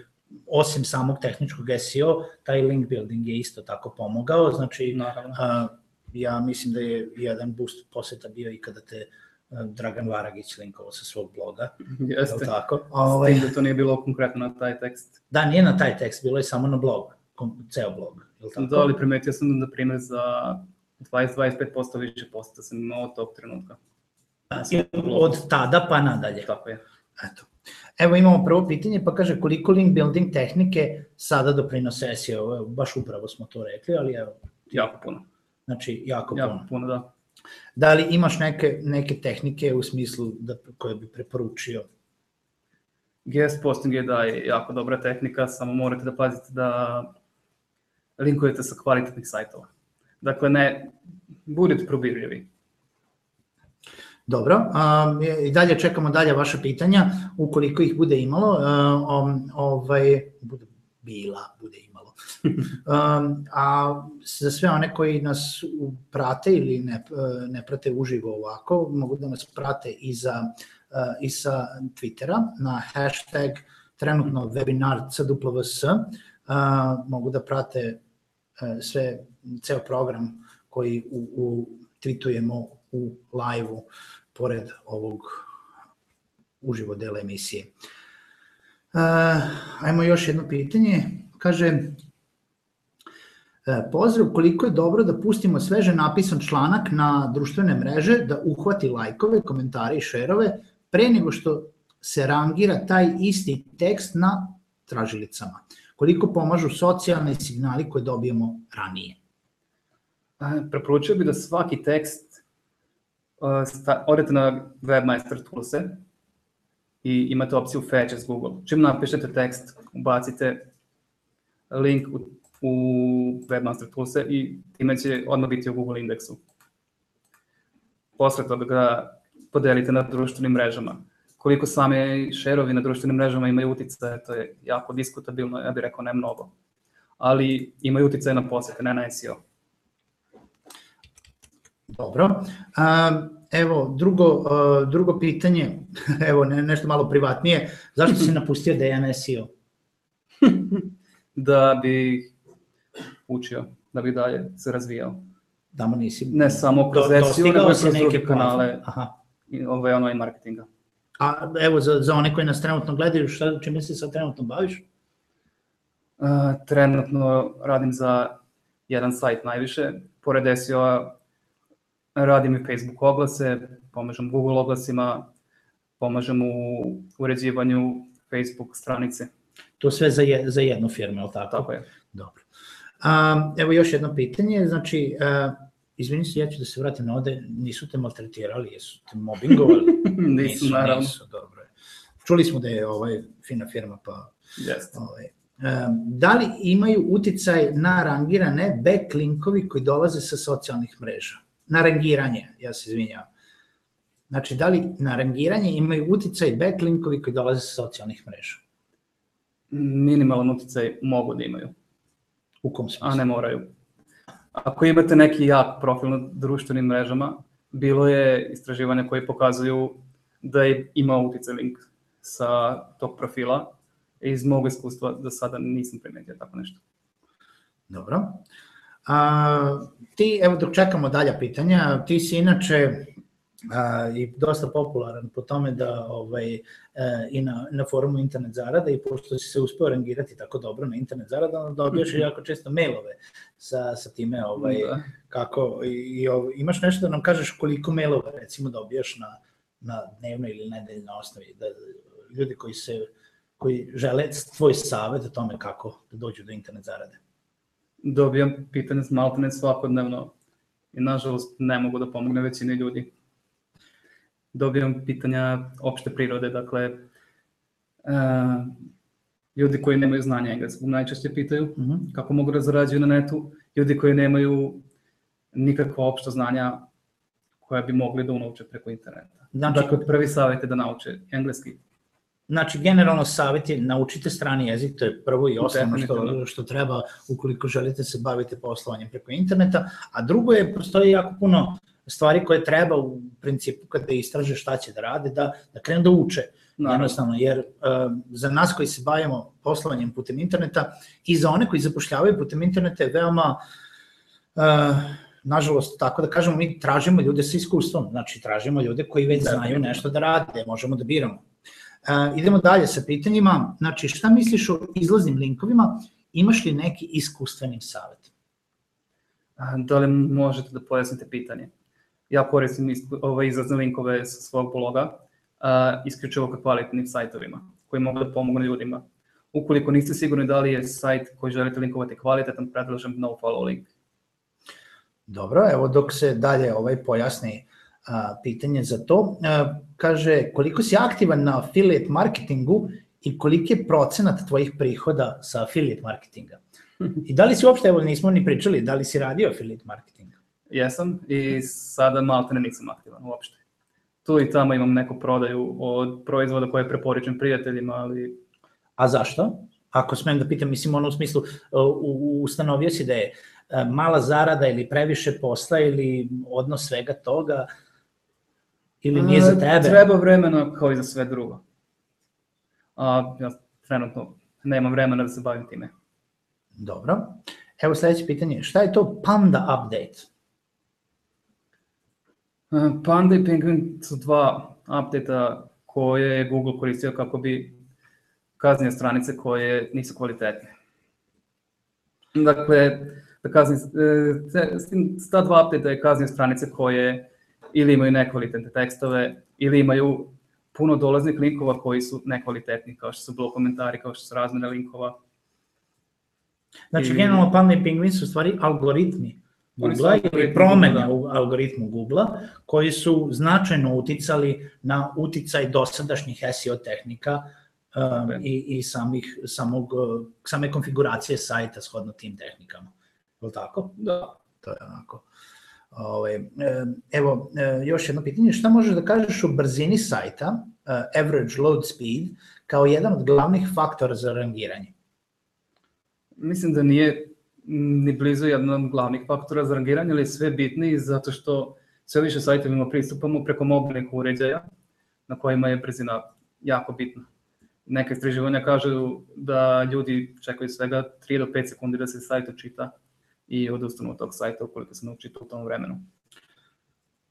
osim samog tehničkog SEO, taj link building je isto tako pomogao, znači Naravno. a, ja mislim da je jedan boost poseta bio i kada te Dragan Varagić linkovao sa svog bloga. Jeste. Je tako? Ovaj... S tim da to nije bilo konkretno na taj tekst. Da, nije na taj tekst, bilo je samo na blog, ceo blog. Je tako? Da, ali primetio sam da, na primjer, za 20-25% više posta sam imao od tog trenutka. Od tada pa nadalje. Tako je. Eto. Evo imamo prvo pitanje, pa kaže koliko link building tehnike sada doprinose SEO? Baš upravo smo to rekli, ali evo. Jako puno. Znači, jako, jako puno. puno, da. Da li imaš neke, neke tehnike u smislu da, koje bi preporučio? Guest posting je da je jako dobra tehnika, samo morate da pazite da linkujete sa kvalitetnih sajtova. Dakle, ne, budete probirljivi. Dobro, um, i dalje čekamo dalje vaše pitanja, ukoliko ih bude imalo, um, ovaj, bude bila, bude imalo. um, a za sve one koji nas prate ili ne, ne prate uživo ovako, mogu da nas prate i, za, uh, i sa Twittera na hashtag trenutno webinar CWS, uh, mogu da prate E, sve, ceo program koji u, u tweetujemo u live-u pored ovog uživo dela emisije. Uh, ajmo još jedno pitanje. Kaže, e, Pozdrav, koliko je dobro da pustimo sveže napisan članak na društvene mreže, da uhvati lajkove, komentare i šerove, pre nego što se rangira taj isti tekst na tražilicama koliko pomažu socijalne signali koje dobijemo ranije? Preporučio bih da svaki tekst odete na Webmaster Toolse i imate opciju Fetch as Google. Čim napišete tekst, ubacite link u, u Webmaster Toolse i time će odmah biti u Google indeksu. Posle toga ga podelite na društvenim mrežama koliko same šerovi na društvenim mrežama imaju uticaje, to je jako diskutabilno, ja bih rekao ne mnogo. Ali imaju uticaje na posete, ne na SEO. Dobro. Evo, drugo, drugo pitanje, evo ne, nešto malo privatnije, zašto si napustio DNS SEO? da bi učio, da bi dalje se razvijao. Da mu nisi... Ne samo kroz SEO, nego kroz druge kanale Aha. i ovaj online marketinga. A evo, za, za one koji nas trenutno gledaju, šta, čime se sad trenutno baviš? Uh, trenutno radim za jedan sajt najviše, pored SEO-a radim i Facebook oglase, pomažem Google oglasima, pomažem u uređivanju Facebook stranice. To sve za, je, za jednu firmu, je li tako? Tako je. Dobro. A, evo još jedno pitanje, znači, a, izvini se, ja ću da se vratim na ovde, nisu te maltretirali, jesu te mobbingovali? nisu, nisu, naravno. Nisu, dobro. Čuli smo da je ovaj fina firma, pa... Jeste. Ovaj, da li imaju uticaj na rangirane backlinkovi koji dolaze sa socijalnih mreža? Na rangiranje, ja se izvinjavam. Znači, da li na rangiranje imaju uticaj backlinkovi koji dolaze sa socijalnih mreža? Minimalan uticaj mogu da imaju. U kom smislu? A ne moraju. Ako imate neki jak profil na društvenim mrežama, bilo je istraživanja koje pokazuju da je ima uticaj link sa tog profila. Iz mog iskustva do sada nisam primetio tako nešto. Dobro. A, ti, evo dok čekamo dalja pitanja, ti si inače a, i dosta popularan po tome da ovaj, e, i na, na forumu internet zarada i pošto si se uspeo rangirati tako dobro na internet zarada, onda dobijaš mm jako često mailove sa, sa time ovaj, da. kako i, i ovaj, imaš nešto da nam kažeš koliko mailova recimo dobijaš na, na dnevnoj ili nedeljnoj osnovi, da ljudi koji se koji žele tvoj savet o tome kako da dođu do internet zarade. Dobijam pitanje s maltene svakodnevno i nažalost ne mogu da pomogne većini ljudi dobijam pitanja opšte prirode, dakle, uh, ljudi koji nemaju znanja engleskog najčešće pitaju uh mhm. -huh. kako mogu da zarađuju na netu, ljudi koji nemaju nikakva opšta znanja koja bi mogli da unauče preko interneta. Znači, dakle, prvi savjet je da nauče engleski. Znači, generalno savjet je naučite strani jezik, to je prvo i osnovno što, što treba ukoliko želite se baviti poslovanjem preko interneta, a drugo je, postoji jako puno stvari koje treba u principu kada istraže šta će da rade, da, da krenu da uče. Naravno. Jednostavno, jer uh, za nas koji se bavimo poslovanjem putem interneta i za one koji zapošljavaju putem interneta je veoma, uh, nažalost, tako da kažemo, mi tražimo ljude sa iskustvom, znači tražimo ljude koji već znaju nešto da rade, možemo da biramo. Uh, idemo dalje sa pitanjima, znači šta misliš o izlaznim linkovima, imaš li neki iskustveni savjet? Da li možete da pojasnite pitanje? ja koristim ove izrazne linkove sa svog bloga, uh, isključivo ka kvalitetnim sajtovima koji mogu da pomogu ljudima. Ukoliko niste sigurni da li je sajt koji želite linkovati kvalitetan, predlažem no follow link. Dobro, evo dok se dalje ovaj pojasni a, pitanje za to, a, kaže koliko si aktivan na affiliate marketingu i koliki je procenat tvojih prihoda sa affiliate marketinga? I da li si uopšte, evo nismo ni pričali, da li si radio affiliate marketing? jesam i sada malte ne nisam aktivan uopšte. Tu i tamo imam neku prodaju od proizvoda koje preporičem prijateljima, ali... A zašto? Ako smem da pitam, mislim ono u smislu, ustanovio si da je e, mala zarada ili previše posla ili odnos svega toga ili nije za tebe? Treba vremena kao i za sve drugo. A ja trenutno nemam vremena da se bavim time. Dobro. Evo sledeće pitanje. Šta je to Panda Update? Panda i Penguin su dva update koje je Google koristio kako bi kaznio stranice koje nisu kvalitetne. Dakle, da kazni, e, ta dva update je kaznio stranice koje ili imaju nekvalitetne tekstove, ili imaju puno dolaznih linkova koji su nekvalitetni, kao što su blog komentari, kao što su razmene linkova. Znači, I... generalno Panda i Penguin su stvari algoritmi Google ili promene da. u algoritmu Google koji su značajno uticali na uticaj dosadašnjih SEO tehnika um, i, i samih, samog, same konfiguracije sajta shodno tim tehnikama. Je li tako? Da. To je onako. Ove, ovaj, evo, e, još jedno pitanje, šta možeš da kažeš o brzini sajta, uh, average load speed, kao jedan od glavnih faktora za rangiranje? Mislim da nije ni blizu jednom glavnih faktora za rangiranje, ali sve bitniji zato što sve više sajtovima pristupamo preko mobilnih uređaja na kojima je brzina jako bitna. Neke istraživanja kažu da ljudi čekaju svega 3 do 5 sekundi da se sajt čita i odustanu od tog sajta ukoliko se nauči u tom vremenu.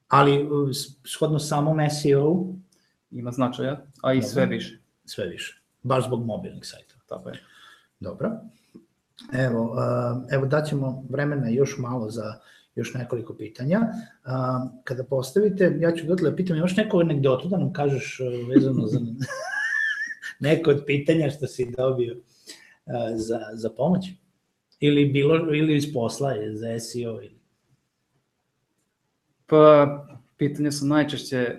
Ali uh, shodno samom SEO ima značaja, a i sve više. Sve više, baš zbog mobilnih sajta. Tako je. Dobro. Evo, uh, evo daćemo vremena još malo za još nekoliko pitanja. Uh, kada postavite, ja ću dotle da pitam, imaš neku anegdotu da nam kažeš vezano za neko od pitanja što si dobio za, za pomoć? Ili bilo ili iz posla, za SEO ili Pa, pitanja su najčešće,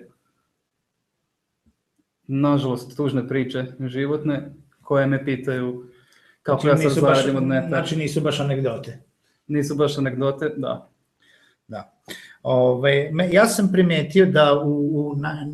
nažalost, tužne priče životne, koje me pitaju kako znači, ja sad zaradim od neta. Znači nisu baš anegdote. Nisu baš anegdote, da. Da. Ove, me, ja sam primetio da u, u na,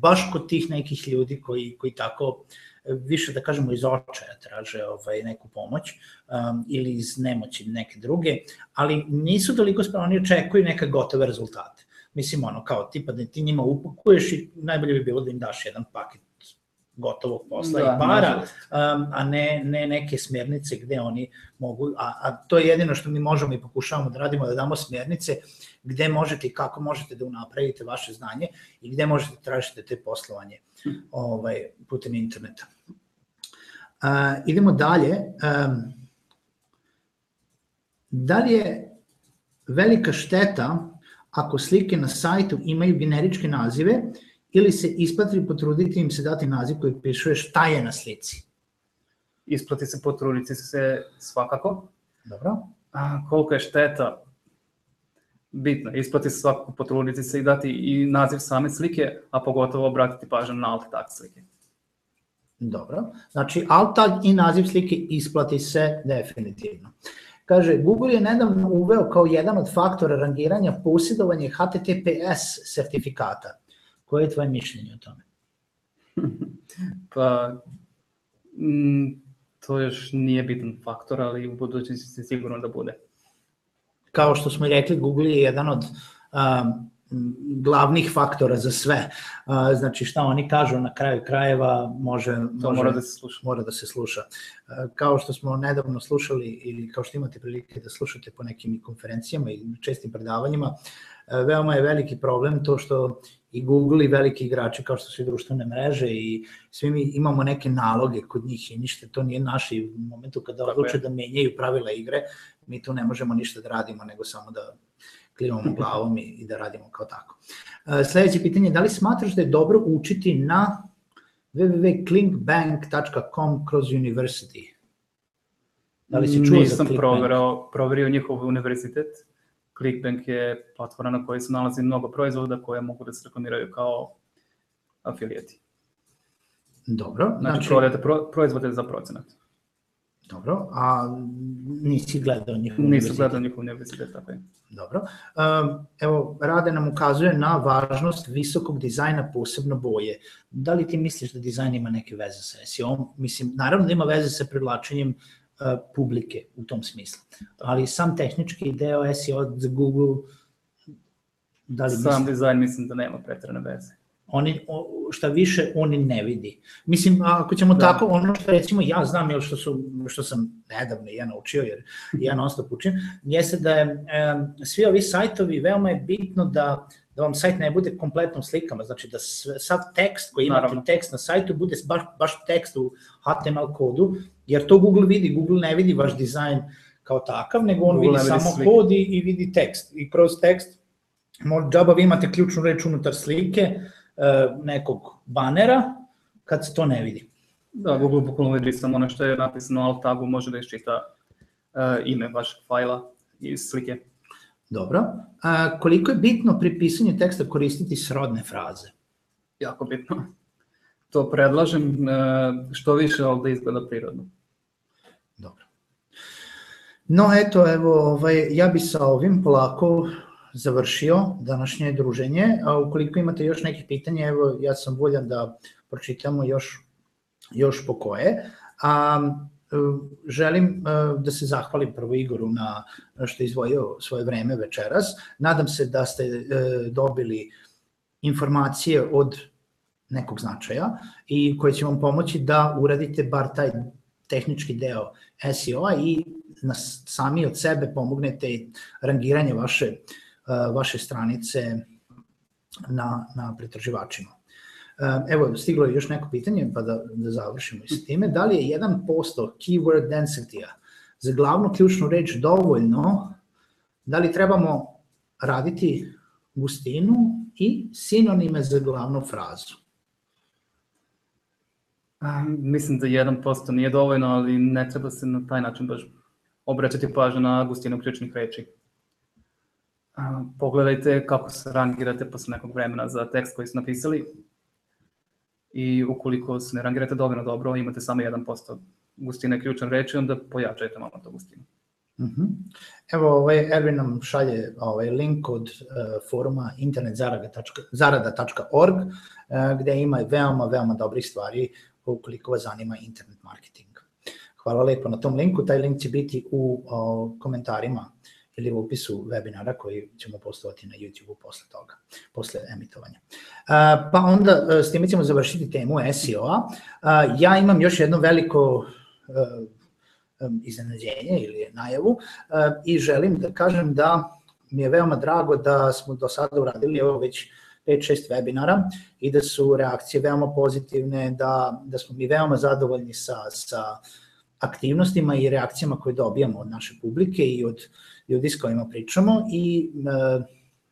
baš kod tih nekih ljudi koji, koji tako više da kažemo iz očaja traže ovaj, neku pomoć um, ili iz nemoći neke druge, ali nisu toliko spremni, očekuju neka gotove rezultate. Mislim, ono, kao tipa da ti njima upakuješ i najbolje bi bilo da im daš jedan paket gotovog posla da, i para, um, a ne, ne neke smernice gde oni mogu, a, a to je jedino što mi možemo i pokušavamo da radimo, da damo smernice gde možete i kako možete da unapravite vaše znanje i gde možete da tražite te poslovanje hm. ovaj, putem interneta. Uh, idemo dalje. Um, da li je velika šteta ako slike na sajtu imaju generičke nazive ili se isplati potruditi im se dati naziv koji piše šta je na slici? Isplati se potruditi se svakako. Dobro. A, koliko je šteta? Bitno, isplati se svakako potruditi se i dati i naziv same slike, a pogotovo obratiti pažnju na alt tag slike. Dobro, znači alt tag i naziv slike isplati se definitivno. Kaže, Google je nedavno uveo kao jedan od faktora rangiranja posjedovanje HTTPS sertifikata. Koje je tvoje mišljenje o tome? pa, m, mm, to još nije bitan faktor, ali u budućnosti se sigurno da bude. Kao što smo i rekli, Google je jedan od um, glavnih faktora za sve. Znači šta oni kažu na kraju krajeva može, to može, mora da se sluša. Mora da se sluša. Kao što smo nedavno slušali ili kao što imate prilike da slušate po nekim konferencijama i čestim predavanjima, veoma je veliki problem to što i Google i veliki igrači kao što su i društvene mreže i svi mi imamo neke naloge kod njih i ništa to nije naše u momentu kada odluče da menjaju pravila igre, mi tu ne možemo ništa da radimo nego samo da klimamo glavom i, i da radimo kao tako. E, sledeće pitanje je da li smatraš da je dobro učiti na www.clinkbank.com kroz university? Da li si čuo Nisam za proverao, proverio njihov univerzitet. Clickbank je platforma na kojoj se nalazi mnogo proizvoda koje mogu da se reklamiraju kao afilijeti. Dobro. Znači, znači prodajete pro, proizvode za procenat. Dobro, a nisi gledao njihov Nisam gledao njihov univerzitet, tako je. Dobro. Evo, Rade nam ukazuje na važnost visokog dizajna, posebno boje. Da li ti misliš da dizajn ima neke veze sa SEO? Mislim, naravno da ima veze sa privlačenjem uh, publike u tom smislu. Ali sam tehnički deo SEO za Google, da li Sam mislim... dizajn mislim da nema pretrane veze oni, šta više oni ne vidi. Mislim, ako ćemo da. tako, ono što recimo ja znam, jel što, su, što sam nedavno ja naučio, jer ja non stop učim, jeste da je e, svi ovi sajtovi, veoma je bitno da da vam sajt ne bude kompletno slikama, znači da sve, sav tekst koji imate Naravno. tekst na sajtu bude baš, baš tekst u HTML kodu, jer to Google vidi, Google ne vidi vaš dizajn kao takav, nego on Google vidi samo slike. kod i, i vidi tekst. I kroz tekst, džaba vi imate ključnu reč unutar slike, nekog banera kad se to ne vidi. Da, Google bukvalno vidi samo ono što je napisano alt tagu, može da iščita uh, ime vašeg fajla iz slike. Dobro. A, koliko je bitno pri pisanju teksta koristiti srodne fraze? Jako bitno. To predlažem uh, što više, ali da izgleda prirodno. Dobro. No eto, evo, ovaj, ja bi sa ovim polako završio današnje druženje. A ukoliko imate još nekih pitanja, evo ja sam voljan da pročitamo još, još po koje. A, želim da se zahvalim prvo Igoru na što je izvojio svoje vreme večeras. Nadam se da ste dobili informacije od nekog značaja i koje će vam pomoći da uradite bar taj tehnički deo SEO-a i na, sami od sebe pomognete rangiranje vaše, vaše stranice na, na pretraživačima. Evo, stiglo je još neko pitanje, pa da, da završimo i s time. Da li je 1% keyword density-a za glavnu ključnu reč dovoljno? Da li trebamo raditi gustinu i sinonime za glavnu frazu? Mislim da 1% nije dovoljno, ali ne treba se na taj način baš obraćati pažnju na gustinu ključnih reči. Pogledajte kako se rangirate posle nekog vremena za tekst koji ste napisali i ukoliko se ne rangirate dovoljno dobro, imate samo 1% gustine ključne reči, onda pojačajte malo to gustinu. Uh mhm. -huh. Evo, ovaj Erwin nam šalje ovaj link od uh, foruma internetzarada.org uh, gde ima veoma, veoma dobrih stvari ukoliko vas zanima internet marketing. Hvala lepo na tom linku, taj link će biti u o, komentarima ili u opisu webinara koji ćemo postovati na YouTube-u posle toga, posle emitovanja. Uh, pa onda uh, s time ćemo završiti temu SEO-a. Uh, ja imam još jedno veliko um, iznenađenje ili najavu i želim da kažem da mi je veoma drago da smo do sada uradili evo već 5-6 webinara i da su reakcije veoma pozitivne, da, da smo mi veoma zadovoljni sa, sa aktivnostima i reakcijama koje dobijamo od naše publike i od ljudi s kojima pričamo i e,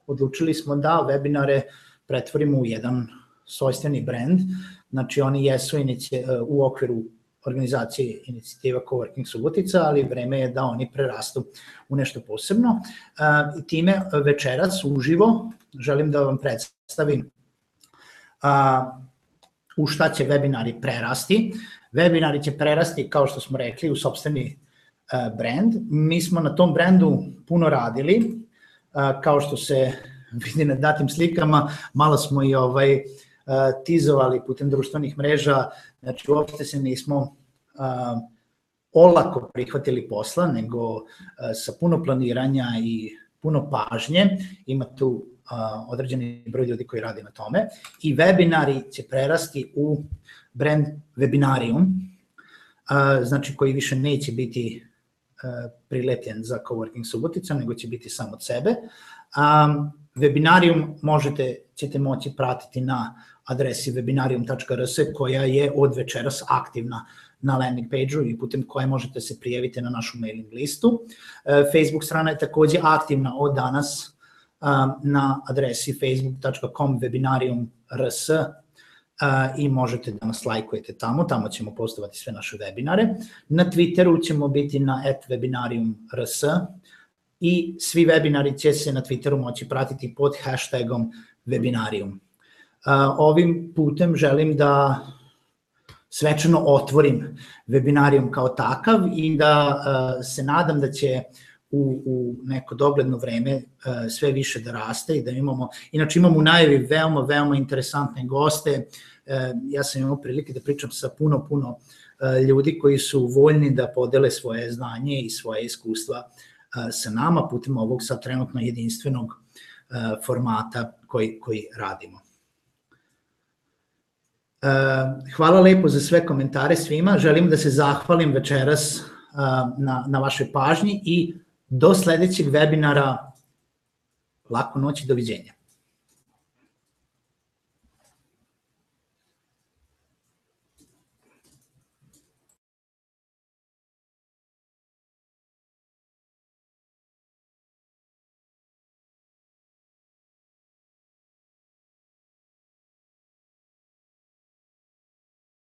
odlučili smo da webinare pretvorimo u jedan svojstveni brand, znači oni jesu inici, e, u okviru organizacije inicijativa Coworking Subotica, ali vreme je da oni prerastu u nešto posebno. E, time večeras uživo želim da vam predstavim u šta će webinari prerasti. Webinari će prerasti, kao što smo rekli, u sobstveni brand. Mi smo na tom brandu puno radili, kao što se vidi na datim slikama, malo smo i ovaj, tizovali putem društvenih mreža, znači uopšte se nismo olako prihvatili posla, nego sa puno planiranja i puno pažnje, ima tu određeni broj ljudi koji radi na tome. I webinari će prerasti u brand webinarium, znači koji više neće biti prilepljen za Coworking Subotica, nego će biti sam od sebe. Um, webinarium možete, ćete moći pratiti na adresi webinarium.rs koja je od večeras aktivna na landing page-u i putem koje možete se prijaviti na našu mailing listu. Facebook strana je takođe aktivna od danas na adresi facebook.com webinarium.rs i možete da nas lajkujete tamo, tamo ćemo postovati sve naše webinare. Na Twitteru ćemo biti na webinarium.rs i svi webinari će se na Twitteru moći pratiti pod hashtagom webinarium. Ovim putem želim da svečano otvorim webinarium kao takav i da se nadam da će u, u neko dogledno vreme sve više da raste i da imamo, inače imamo u najavi veoma, veoma interesantne goste, ja sam imao prilike da pričam sa puno, puno ljudi koji su voljni da podele svoje znanje i svoje iskustva sa nama putem ovog sad trenutno jedinstvenog formata koji, koji radimo. Hvala lepo za sve komentare svima. Želim da se zahvalim večeras na, na vašoj pažnji i do sledećeg webinara. Laku noć i doviđenja.